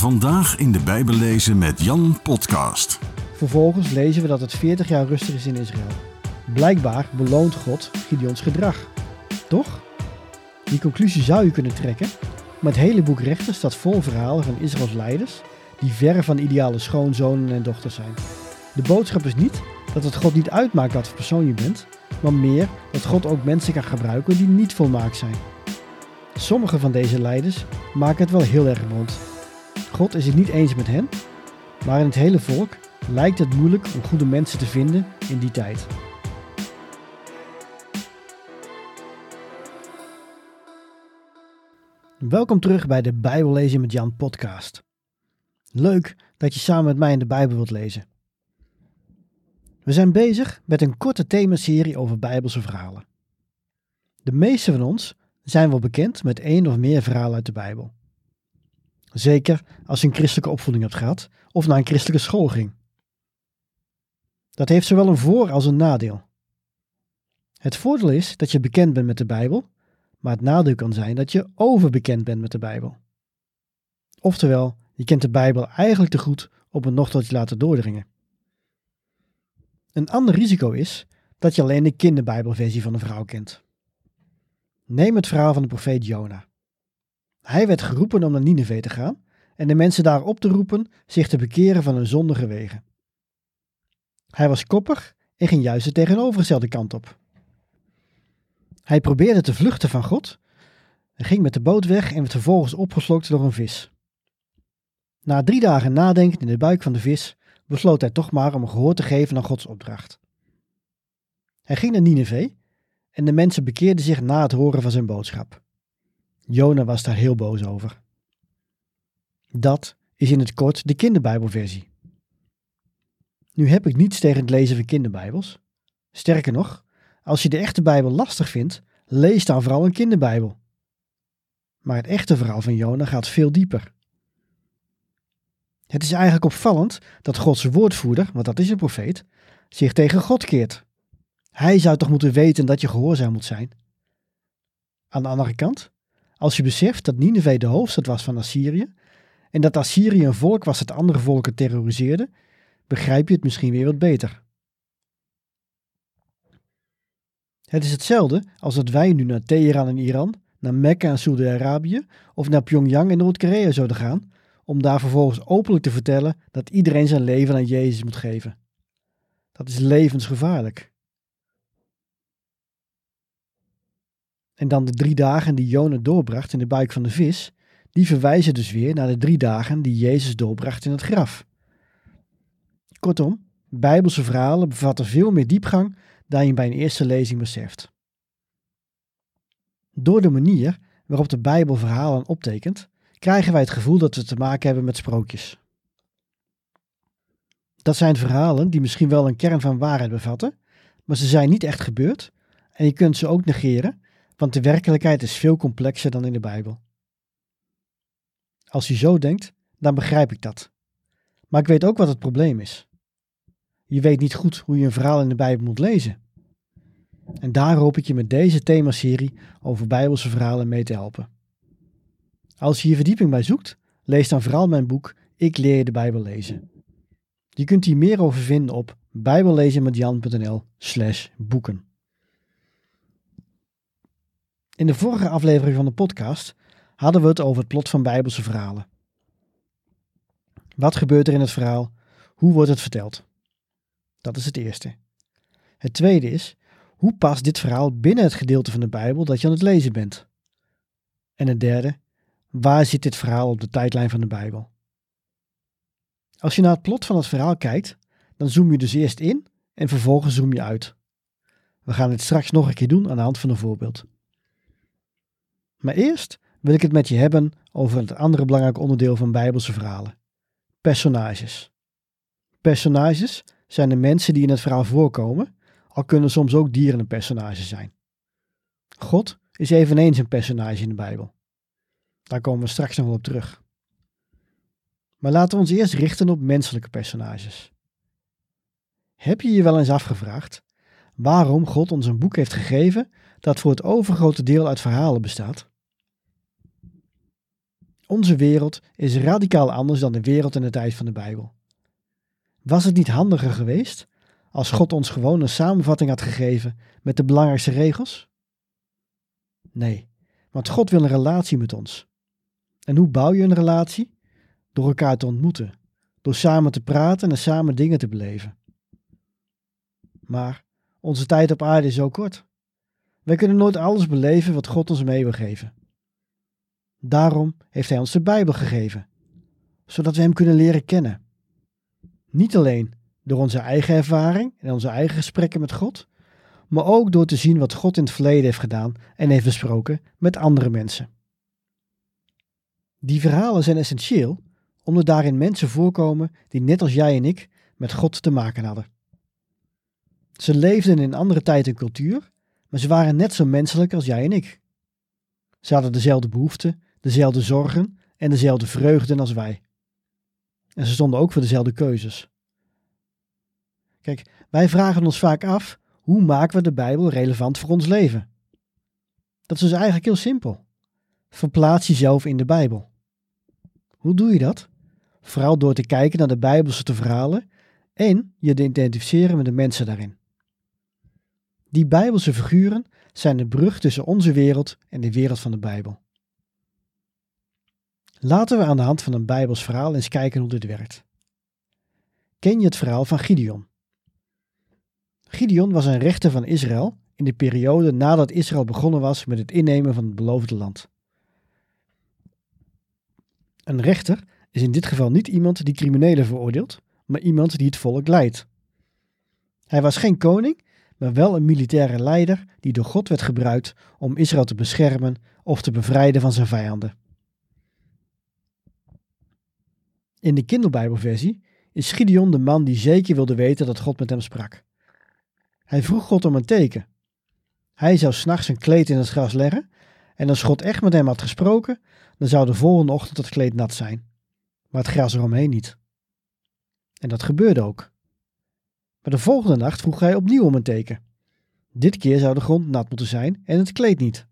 Vandaag in de Bijbel lezen met Jan Podcast. Vervolgens lezen we dat het 40 jaar rustig is in Israël. Blijkbaar beloont God Gideons gedrag. Toch? Die conclusie zou je kunnen trekken, maar het hele boek Rechter staat vol verhalen van Israëls leiders die ver van ideale schoonzonen en dochters zijn. De boodschap is niet dat het God niet uitmaakt wat voor persoon je bent, maar meer dat God ook mensen kan gebruiken die niet volmaakt zijn. Sommige van deze leiders maken het wel heel erg rond. God is het niet eens met hen, maar in het hele volk lijkt het moeilijk om goede mensen te vinden in die tijd. Welkom terug bij de Bijbellezen met Jan podcast. Leuk dat je samen met mij in de Bijbel wilt lezen. We zijn bezig met een korte themaserie over Bijbelse verhalen. De meeste van ons zijn wel bekend met één of meer verhalen uit de Bijbel. Zeker als je een christelijke opvoeding hebt gehad of naar een christelijke school ging. Dat heeft zowel een voor- als een nadeel. Het voordeel is dat je bekend bent met de Bijbel, maar het nadeel kan zijn dat je overbekend bent met de Bijbel. Oftewel, je kent de Bijbel eigenlijk te goed om het nog tot je laten doordringen. Een ander risico is dat je alleen de kinderbijbelversie van een verhaal kent. Neem het verhaal van de profeet Jona. Hij werd geroepen om naar Nineveh te gaan en de mensen daar op te roepen zich te bekeren van hun zondige wegen. Hij was koppig en ging juist de tegenovergestelde kant op. Hij probeerde te vluchten van God, ging met de boot weg en werd vervolgens opgeslokt door een vis. Na drie dagen nadenken in de buik van de vis besloot hij toch maar om gehoor te geven aan Gods opdracht. Hij ging naar Nineveh en de mensen bekeerden zich na het horen van zijn boodschap. Jona was daar heel boos over. Dat is in het kort de kinderbijbelversie. Nu heb ik niets tegen het lezen van kinderbijbels. Sterker nog, als je de echte Bijbel lastig vindt, lees dan vooral een kinderbijbel. Maar het echte verhaal van Jona gaat veel dieper. Het is eigenlijk opvallend dat Gods woordvoerder, want dat is een profeet, zich tegen God keert. Hij zou toch moeten weten dat je gehoorzaam moet zijn? Aan de andere kant, als je beseft dat Nineveh de hoofdstad was van Assyrië en dat Assyrië een volk was dat andere volken terroriseerde, begrijp je het misschien weer wat beter. Het is hetzelfde als dat wij nu naar Teheran in Iran, naar Mekka en Saudi-Arabië of naar Pyongyang in Noord-Korea zouden gaan, om daar vervolgens openlijk te vertellen dat iedereen zijn leven aan Jezus moet geven. Dat is levensgevaarlijk. En dan de drie dagen die Jona doorbracht in de buik van de vis, die verwijzen dus weer naar de drie dagen die Jezus doorbracht in het graf. Kortom, Bijbelse verhalen bevatten veel meer diepgang dan je bij een eerste lezing beseft. Door de manier waarop de Bijbel verhalen optekent, krijgen wij het gevoel dat we te maken hebben met sprookjes. Dat zijn verhalen die misschien wel een kern van waarheid bevatten, maar ze zijn niet echt gebeurd en je kunt ze ook negeren, want de werkelijkheid is veel complexer dan in de Bijbel. Als je zo denkt, dan begrijp ik dat. Maar ik weet ook wat het probleem is. Je weet niet goed hoe je een verhaal in de Bijbel moet lezen. En daar hoop ik je met deze themaserie over Bijbelse verhalen mee te helpen. Als je hier verdieping bij zoekt, lees dan vooral mijn boek Ik leer je de Bijbel lezen. Je kunt hier meer over vinden op bijbellezenmetjan.nl slash boeken. In de vorige aflevering van de podcast hadden we het over het plot van Bijbelse verhalen. Wat gebeurt er in het verhaal? Hoe wordt het verteld? Dat is het eerste. Het tweede is, hoe past dit verhaal binnen het gedeelte van de Bijbel dat je aan het lezen bent? En het derde, waar zit dit verhaal op de tijdlijn van de Bijbel? Als je naar het plot van het verhaal kijkt, dan zoom je dus eerst in en vervolgens zoom je uit. We gaan dit straks nog een keer doen aan de hand van een voorbeeld. Maar eerst wil ik het met je hebben over het andere belangrijk onderdeel van Bijbelse verhalen: personages. Personages zijn de mensen die in het verhaal voorkomen, al kunnen soms ook dieren een personage zijn. God is eveneens een personage in de Bijbel. Daar komen we straks nog wel op terug. Maar laten we ons eerst richten op menselijke personages. Heb je je wel eens afgevraagd waarom God ons een boek heeft gegeven dat voor het overgrote deel uit verhalen bestaat? Onze wereld is radicaal anders dan de wereld in de tijd van de Bijbel. Was het niet handiger geweest als God ons gewoon een samenvatting had gegeven met de belangrijkste regels? Nee, want God wil een relatie met ons. En hoe bouw je een relatie? Door elkaar te ontmoeten, door samen te praten en samen dingen te beleven. Maar onze tijd op aarde is zo kort. Wij kunnen nooit alles beleven wat God ons mee wil geven. Daarom heeft Hij ons de Bijbel gegeven, zodat we Hem kunnen leren kennen. Niet alleen door onze eigen ervaring en onze eigen gesprekken met God, maar ook door te zien wat God in het verleden heeft gedaan en heeft besproken met andere mensen. Die verhalen zijn essentieel omdat daarin mensen voorkomen die net als jij en ik met God te maken hadden. Ze leefden in andere tijd en cultuur, maar ze waren net zo menselijk als jij en ik. Ze hadden dezelfde behoeften, dezelfde zorgen en dezelfde vreugden als wij. En ze stonden ook voor dezelfde keuzes. Kijk, wij vragen ons vaak af: hoe maken we de Bijbel relevant voor ons leven? Dat is dus eigenlijk heel simpel. Verplaats jezelf in de Bijbel. Hoe doe je dat? Vooral door te kijken naar de Bijbelse verhalen en je te identificeren met de mensen daarin. Die Bijbelse figuren zijn de brug tussen onze wereld en de wereld van de Bijbel. Laten we aan de hand van een Bijbels verhaal eens kijken hoe dit werkt. Ken je het verhaal van Gideon? Gideon was een rechter van Israël in de periode nadat Israël begonnen was met het innemen van het beloofde land. Een rechter is in dit geval niet iemand die criminelen veroordeelt, maar iemand die het volk leidt. Hij was geen koning, maar wel een militaire leider die door God werd gebruikt om Israël te beschermen of te bevrijden van zijn vijanden. In de Kinderbijbelversie is Gideon de man die zeker wilde weten dat God met hem sprak. Hij vroeg God om een teken. Hij zou s'nachts een kleed in het gras leggen en als God echt met hem had gesproken, dan zou de volgende ochtend het kleed nat zijn, maar het gras eromheen niet. En dat gebeurde ook. Maar de volgende nacht vroeg hij opnieuw om een teken. Dit keer zou de grond nat moeten zijn en het kleed niet.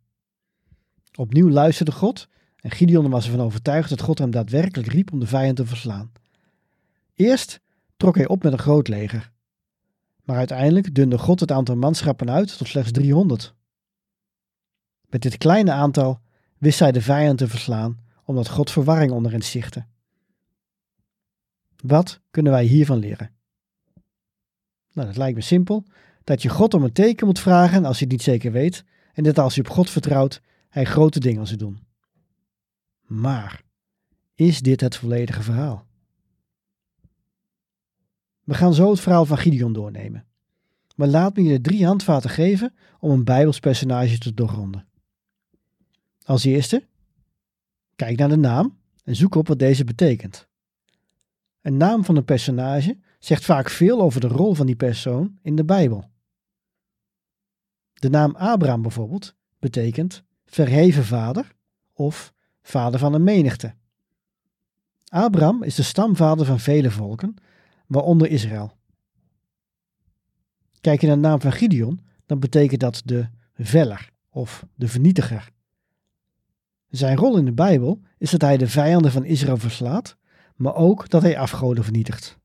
Opnieuw luisterde God en Gideon was ervan overtuigd dat God hem daadwerkelijk riep om de vijand te verslaan. Eerst trok hij op met een groot leger. Maar uiteindelijk dunde God het aantal manschappen uit tot slechts 300. Met dit kleine aantal wist hij de vijand te verslaan, omdat God verwarring onder hen stichtte. Wat kunnen wij hiervan leren? Nou, dat lijkt me simpel. Dat je God om een teken moet vragen als je het niet zeker weet. En dat als je op God vertrouwt, hij grote dingen zal doen. Maar, is dit het volledige verhaal? We gaan zo het verhaal van Gideon doornemen. Maar laat me je drie handvaten geven om een Bijbels personage te doorgronden. Als eerste, kijk naar de naam en zoek op wat deze betekent. Een naam van een personage zegt vaak veel over de rol van die persoon in de Bijbel. De naam Abraham bijvoorbeeld betekent verheven vader of vader van een menigte. Abraham is de stamvader van vele volken, waaronder Israël. Kijk je naar de naam van Gideon, dan betekent dat de veller of de vernietiger. Zijn rol in de Bijbel is dat hij de vijanden van Israël verslaat, maar ook dat hij afgoden vernietigt.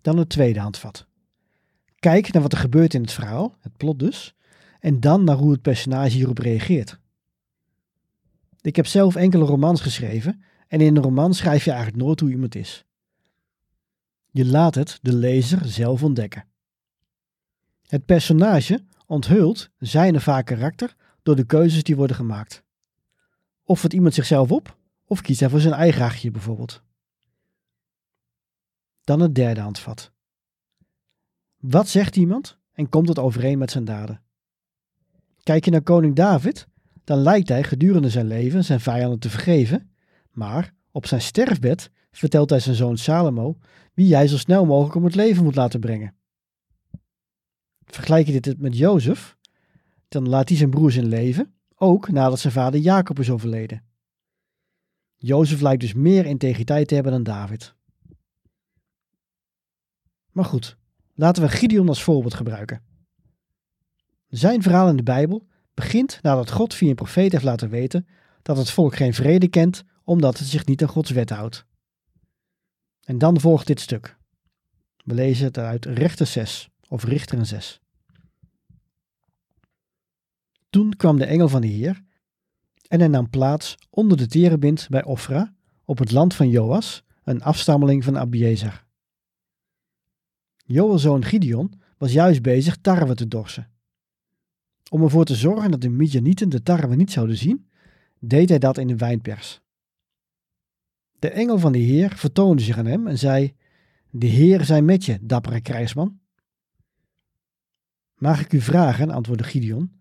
Dan het tweede handvat. Kijk naar wat er gebeurt in het verhaal, het plot dus, en dan naar hoe het personage hierop reageert. Ik heb zelf enkele romans geschreven en in een roman schrijf je eigenlijk nooit hoe iemand is. Je laat het de lezer zelf ontdekken. Het personage onthult zijn of karakter door de keuzes die worden gemaakt. Of het iemand zichzelf op, of kiest hij voor zijn eigen hachje bijvoorbeeld. Dan het derde handvat. Wat zegt iemand en komt het overeen met zijn daden? Kijk je naar koning David, dan lijkt hij gedurende zijn leven zijn vijanden te vergeven, maar op zijn sterfbed vertelt hij zijn zoon Salomo wie hij zo snel mogelijk om het leven moet laten brengen. Vergelijk je dit met Jozef, dan laat hij zijn broers in leven, ook nadat zijn vader Jacob is overleden. Jozef lijkt dus meer integriteit te hebben dan David. Maar goed, laten we Gideon als voorbeeld gebruiken. Zijn verhaal in de Bijbel begint nadat God via een profeet heeft laten weten dat het volk geen vrede kent omdat het zich niet aan Gods wet houdt. En dan volgt dit stuk. We lezen het uit Rechter 6 of Richteren 6. Toen kwam de engel van de Heer en hij nam plaats onder de terebint bij Ofra op het land van Joas, een afstammeling van Abiezer. Joas' zoon Gideon was juist bezig tarwe te dorsen. Om ervoor te zorgen dat de Midianieten de tarwe niet zouden zien, deed hij dat in de wijnpers. De engel van de Heer vertoonde zich aan hem en zei: De Heer zij met je, dappere krijgsman. Mag ik u vragen, antwoordde Gideon,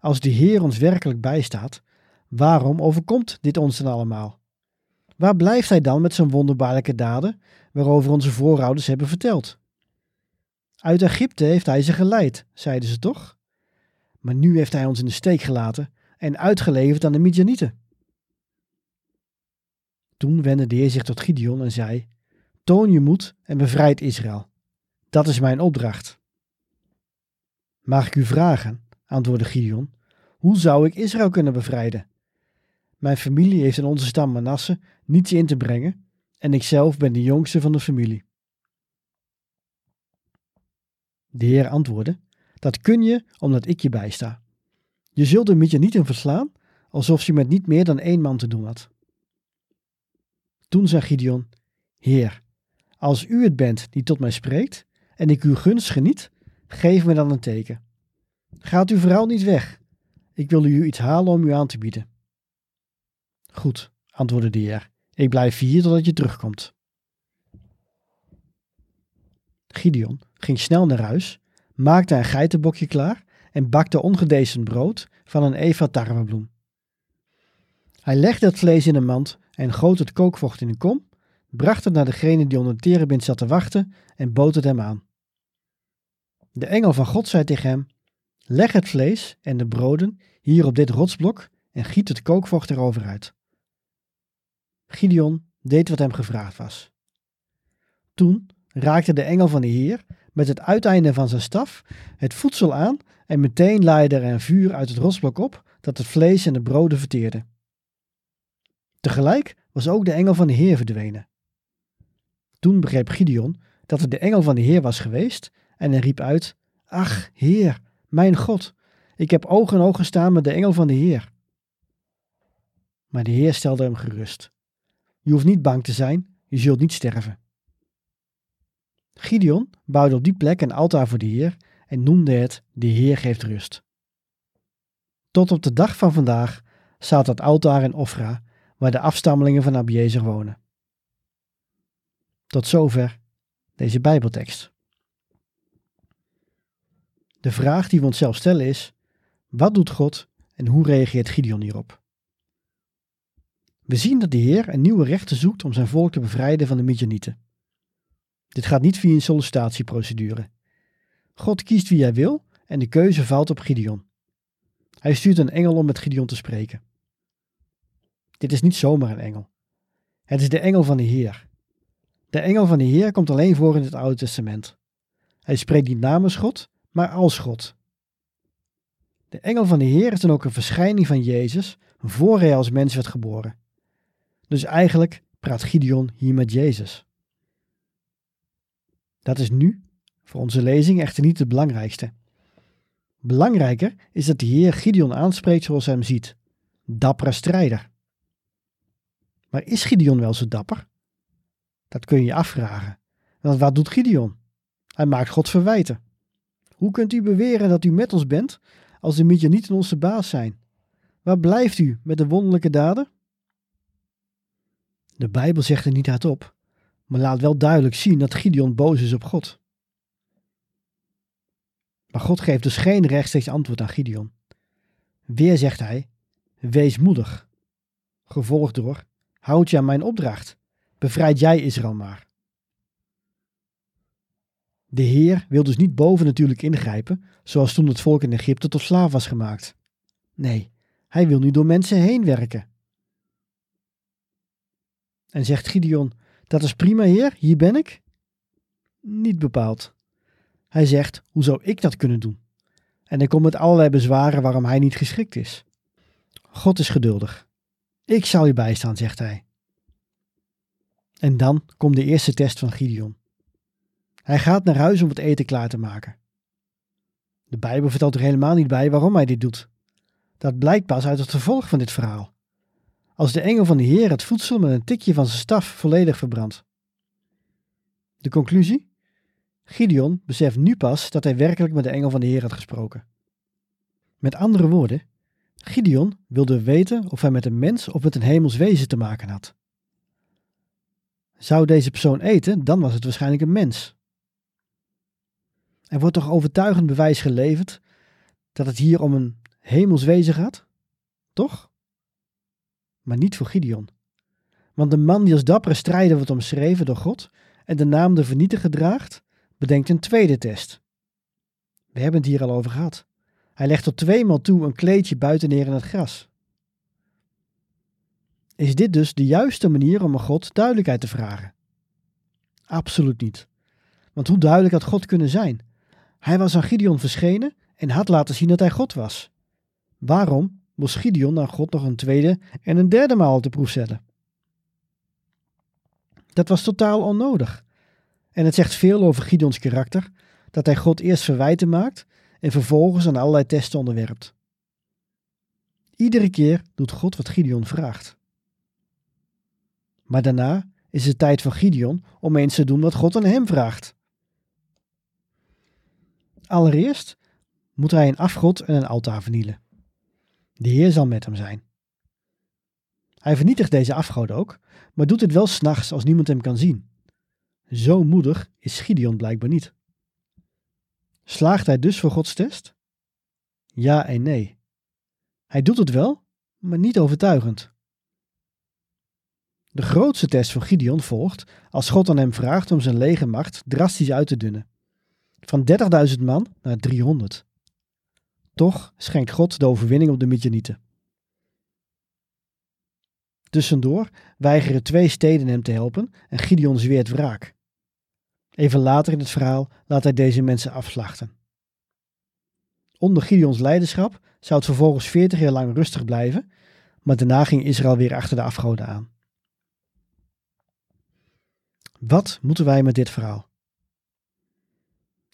als de Heer ons werkelijk bijstaat, waarom overkomt dit ons dan allemaal? Waar blijft hij dan met zijn wonderbaarlijke daden, waarover onze voorouders hebben verteld? Uit Egypte heeft hij ze geleid, zeiden ze toch? Maar nu heeft hij ons in de steek gelaten en uitgeleverd aan de Midianieten. Toen wendde de Heer zich tot Gideon en zei: Toon je moed en bevrijd Israël. Dat is mijn opdracht. Mag ik u vragen, antwoordde Gideon, hoe zou ik Israël kunnen bevrijden? Mijn familie heeft in onze stam Manasse niets in te brengen en ikzelf ben de jongste van de familie. De Heer antwoordde: Dat kun je omdat ik je bijsta. Je zult de Midianieten verslaan, alsof je met niet meer dan één man te doen had. Toen zei Gideon: Heer, als u het bent die tot mij spreekt en ik uw gunst geniet, geef me dan een teken. Gaat u vooral niet weg. Ik wil u iets halen om u aan te bieden. Goed, antwoordde de heer. Ik blijf hier totdat je terugkomt. Gideon ging snel naar huis, maakte een geitenbokje klaar en bakte ongedezen brood van een eva tarwebloem. Hij legde het vlees in een mand en goot het kookvocht in een kom, bracht het naar degene die onder de terebind zat te wachten en bood het hem aan. De engel van God zei tegen hem, leg het vlees en de broden hier op dit rotsblok en giet het kookvocht erover uit. Gideon deed wat hem gevraagd was. Toen raakte de engel van de Heer met het uiteinde van zijn staf het voedsel aan en meteen laaide er een vuur uit het rotsblok op dat het vlees en de broden verteerde. Tegelijk was ook de engel van de Heer verdwenen. Toen begreep Gideon dat het de engel van de Heer was geweest en hij riep uit: Ach, Heer, mijn God, ik heb oog in oog gestaan met de engel van de Heer. Maar de Heer stelde hem gerust. Je hoeft niet bang te zijn, je zult niet sterven. Gideon bouwde op die plek een altaar voor de Heer en noemde het De Heer geeft rust. Tot op de dag van vandaag staat dat altaar in Ofra, waar de afstammelingen van Abiezer wonen. Tot zover deze Bijbeltekst. De vraag die we onszelf stellen is: wat doet God en hoe reageert Gideon hierop? We zien dat de Heer een nieuwe rechten zoekt om zijn volk te bevrijden van de Midianieten. Dit gaat niet via een sollicitatieprocedure. God kiest wie hij wil en de keuze valt op Gideon. Hij stuurt een engel om met Gideon te spreken. Dit is niet zomaar een engel. Het is de engel van de Heer. De engel van de Heer komt alleen voor in het Oude Testament. Hij spreekt niet namens God, maar als God. De engel van de Heer is dan ook een verschijning van Jezus voor hij als mens werd geboren. Dus eigenlijk praat Gideon hier met Jezus. Dat is nu, voor onze lezing, echter niet het belangrijkste. Belangrijker is dat de Heer Gideon aanspreekt zoals hij hem ziet: dappere strijder. Maar is Gideon wel zo dapper? Dat kun je je afvragen. Want wat doet Gideon? Hij maakt God verwijten. Hoe kunt u beweren dat u met ons bent als de niet onze baas zijn? Waar blijft u met de wonderlijke daden? De Bijbel zegt er niet hardop, maar laat wel duidelijk zien dat Gideon boos is op God. Maar God geeft dus geen rechtstreeks antwoord aan Gideon. Weer zegt hij: Wees moedig. Gevolgd door: Houd je aan mijn opdracht. Bevrijd jij Israël maar. De Heer wil dus niet boven natuurlijk ingrijpen, zoals toen het volk in Egypte tot slaaf was gemaakt. Nee, hij wil nu door mensen heen werken. En zegt Gideon: Dat is prima, Heer, hier ben ik? Niet bepaald. Hij zegt: Hoe zou ik dat kunnen doen? en hij komt met allerlei bezwaren waarom hij niet geschikt is. God is geduldig. Ik zal u bijstaan, zegt hij. En dan komt de eerste test van Gideon. Hij gaat naar huis om het eten klaar te maken. De Bijbel vertelt er helemaal niet bij waarom hij dit doet. Dat blijkt pas uit het vervolg van dit verhaal. Als de engel van de Heer het voedsel met een tikje van zijn staf volledig verbrandt. De conclusie? Gideon beseft nu pas dat hij werkelijk met de engel van de Heer had gesproken. Met andere woorden, Gideon wilde weten of hij met een mens of met een hemels wezen te maken had. Zou deze persoon eten, dan was het waarschijnlijk een mens. Er wordt toch overtuigend bewijs geleverd dat het hier om een hemels wezen gaat? Toch? Maar niet voor Gideon. Want de man die als dappere strijder wordt omschreven door God en de naam de vernietiger draagt, bedenkt een tweede test. We hebben het hier al over gehad. Hij legt tot tweemaal toe een kleedje buiten neer in het gras. Is dit dus de juiste manier om aan God duidelijkheid te vragen? Absoluut niet. Want hoe duidelijk had God kunnen zijn? Hij was aan Gideon verschenen en had laten zien dat hij God was. Waarom moest Gideon aan God nog een tweede en een derde maal te proef zetten? Dat was totaal onnodig. En het zegt veel over Gideons karakter dat hij God eerst verwijten maakt en vervolgens aan allerlei testen onderwerpt. Iedere keer doet God wat Gideon vraagt. Maar daarna is het tijd van Gideon om eens te doen wat God aan hem vraagt. Allereerst moet hij een afgod en een altaar vernielen. De Heer zal met hem zijn. Hij vernietigt deze afgoden ook, maar doet het wel s'nachts als niemand hem kan zien. Zo moedig is Gideon blijkbaar niet. Slaagt hij dus voor Gods test? Ja en nee. Hij doet het wel, maar niet overtuigend. De grootste test van Gideon volgt als God aan hem vraagt om zijn legermacht drastisch uit te dunnen. Van 30.000 man naar 300. Toch schenkt God de overwinning op de Midjanieten. Tussendoor weigeren twee steden hem te helpen en Gideon zweert wraak. Even later in het verhaal laat hij deze mensen afslachten. Onder Gideons leiderschap zou het vervolgens 40 jaar lang rustig blijven, maar daarna ging Israël weer achter de afgoden aan. Wat moeten wij met dit verhaal?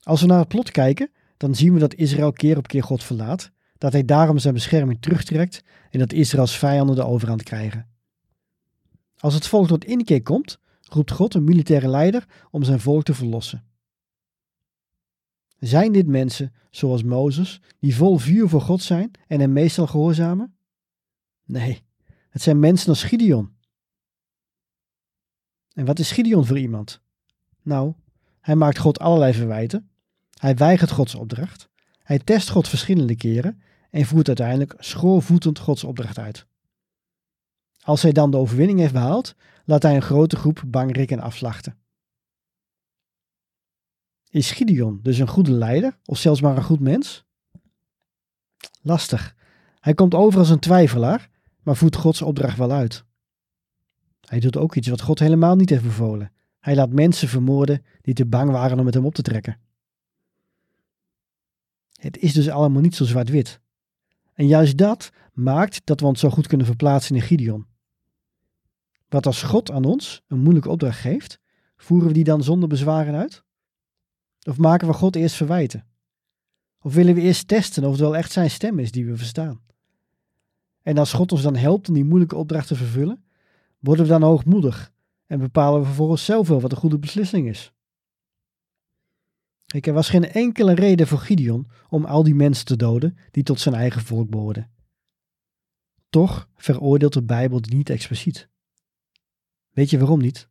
Als we naar het plot kijken, dan zien we dat Israël keer op keer God verlaat, dat hij daarom zijn bescherming terugtrekt en dat Israëls vijanden de overhand krijgen. Als het volk tot inkeer komt, roept God een militaire leider om zijn volk te verlossen. Zijn dit mensen, zoals Mozes, die vol vuur voor God zijn en hem meestal gehoorzamen? Nee, het zijn mensen als Gideon. En wat is Gideon voor iemand? Nou, hij maakt God allerlei verwijten. Hij weigert Gods opdracht. Hij test God verschillende keren en voert uiteindelijk schoorvoetend Gods opdracht uit. Als hij dan de overwinning heeft behaald, laat hij een grote groep bangrikken afslachten. Is Gideon dus een goede leider of zelfs maar een goed mens? Lastig. Hij komt over als een twijfelaar, maar voert Gods opdracht wel uit. Hij doet ook iets wat God helemaal niet heeft bevolen. Hij laat mensen vermoorden die te bang waren om met hem op te trekken. Het is dus allemaal niet zo zwart-wit. En juist dat maakt dat we ons zo goed kunnen verplaatsen in Gideon. Wat als God aan ons een moeilijke opdracht geeft, voeren we die dan zonder bezwaren uit? Of maken we God eerst verwijten? Of willen we eerst testen of het wel echt zijn stem is die we verstaan? En als God ons dan helpt om die moeilijke opdracht te vervullen, worden we dan hoogmoedig en bepalen we vervolgens zelf wel wat een goede beslissing is? Er was geen enkele reden voor Gideon om al die mensen te doden die tot zijn eigen volk behoorden. Toch veroordeelt de Bijbel die niet expliciet. Weet je waarom niet?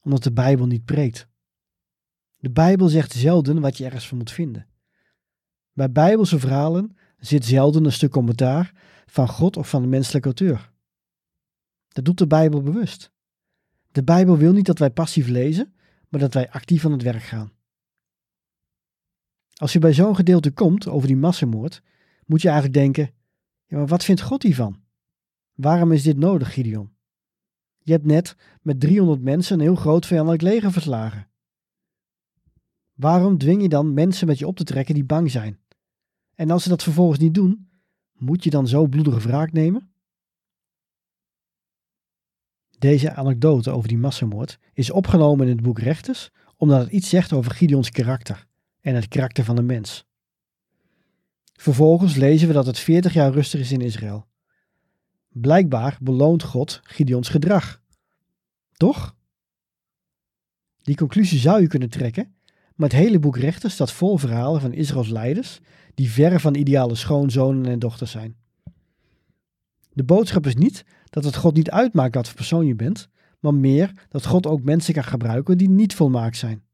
Omdat de Bijbel niet preekt. De Bijbel zegt zelden wat je ergens van moet vinden. Bij Bijbelse verhalen zit zelden een stuk commentaar van God of van de menselijke auteur. Dat doet de Bijbel bewust. De Bijbel wil niet dat wij passief lezen, maar dat wij actief aan het werk gaan. Als je bij zo'n gedeelte komt over die massamoord, moet je eigenlijk denken: ja, maar wat vindt God hiervan? Waarom is dit nodig, Gideon? Je hebt net met 300 mensen een heel groot vijandelijk leger verslagen. Waarom dwing je dan mensen met je op te trekken die bang zijn? En als ze dat vervolgens niet doen, moet je dan zo bloedige wraak nemen? Deze anekdote over die massamoord is opgenomen in het boek Rechters omdat het iets zegt over Gideons karakter en het karakter van de mens. Vervolgens lezen we dat het 40 jaar rustig is in Israël. Blijkbaar beloont God Gideons gedrag. Toch? Die conclusie zou je kunnen trekken, maar het hele boek Rechters staat vol verhalen van Israëls leiders die verre van ideale schoonzonen en dochters zijn. De boodschap is niet dat het God niet uitmaakt wat voor persoon je bent, maar meer dat God ook mensen kan gebruiken die niet volmaakt zijn.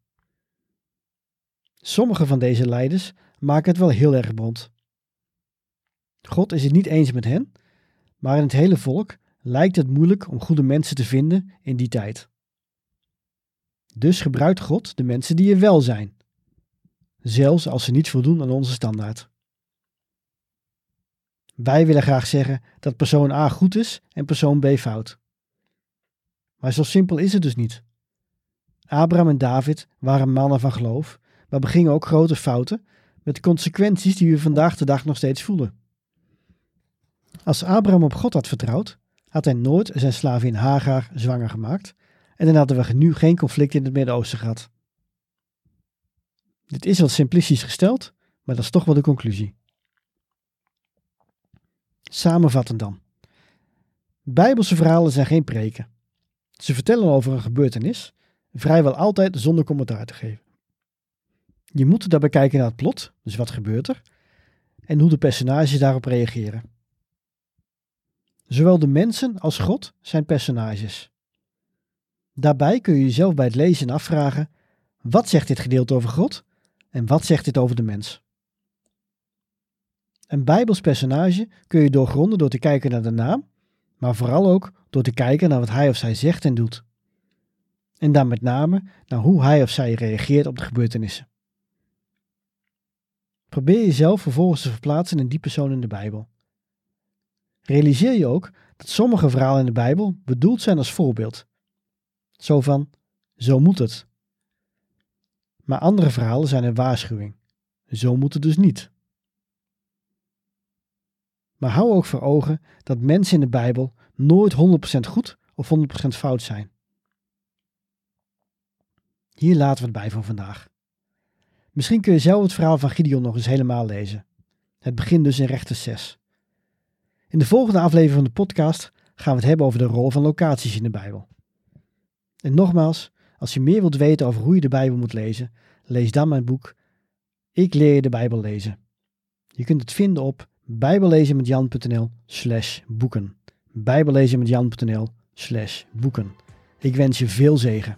Sommige van deze leiders maken het wel heel erg bond. God is het niet eens met hen, maar in het hele volk lijkt het moeilijk om goede mensen te vinden in die tijd. Dus gebruikt God de mensen die er wel zijn, zelfs als ze niet voldoen aan onze standaard. Wij willen graag zeggen dat persoon A goed is en persoon B fout. Maar zo simpel is het dus niet. Abraham en David waren mannen van geloof, maar begingen ook grote fouten met de consequenties die we vandaag de dag nog steeds voelen. Als Abraham op God had vertrouwd, had hij nooit zijn slavin Hagar zwanger gemaakt en dan hadden we nu geen conflict in het Midden-Oosten gehad. Dit is wel simplistisch gesteld, maar dat is toch wel de conclusie. Samenvattend dan. Bijbelse verhalen zijn geen preken. Ze vertellen over een gebeurtenis, vrijwel altijd zonder commentaar te geven. Je moet daarbij kijken naar het plot, dus wat gebeurt er, en hoe de personages daarop reageren. Zowel de mensen als God zijn personages. Daarbij kun je jezelf bij het lezen afvragen: wat zegt dit gedeelte over God en wat zegt dit over de mens? Een Bijbels personage kun je doorgronden door te kijken naar de naam, maar vooral ook door te kijken naar wat hij of zij zegt en doet. En dan met name naar hoe hij of zij reageert op de gebeurtenissen. Probeer jezelf vervolgens te verplaatsen in die persoon in de Bijbel. Realiseer je ook dat sommige verhalen in de Bijbel bedoeld zijn als voorbeeld. Zo van, zo moet het. Maar andere verhalen zijn een waarschuwing. Zo moet het dus niet. Maar hou ook voor ogen dat mensen in de Bijbel nooit 100% goed of 100% fout zijn. Hier laten we het bij voor vandaag. Misschien kun je zelf het verhaal van Gideon nog eens helemaal lezen. Het begint dus in rechter 6. In de volgende aflevering van de podcast gaan we het hebben over de rol van locaties in de Bijbel. En nogmaals, als je meer wilt weten over hoe je de Bijbel moet lezen, lees dan mijn boek Ik leer je de Bijbel lezen. Je kunt het vinden op bijbellezenmetjan.nl slash boeken. bijbellezenmetjan.nl slash boeken. Ik wens je veel zegen.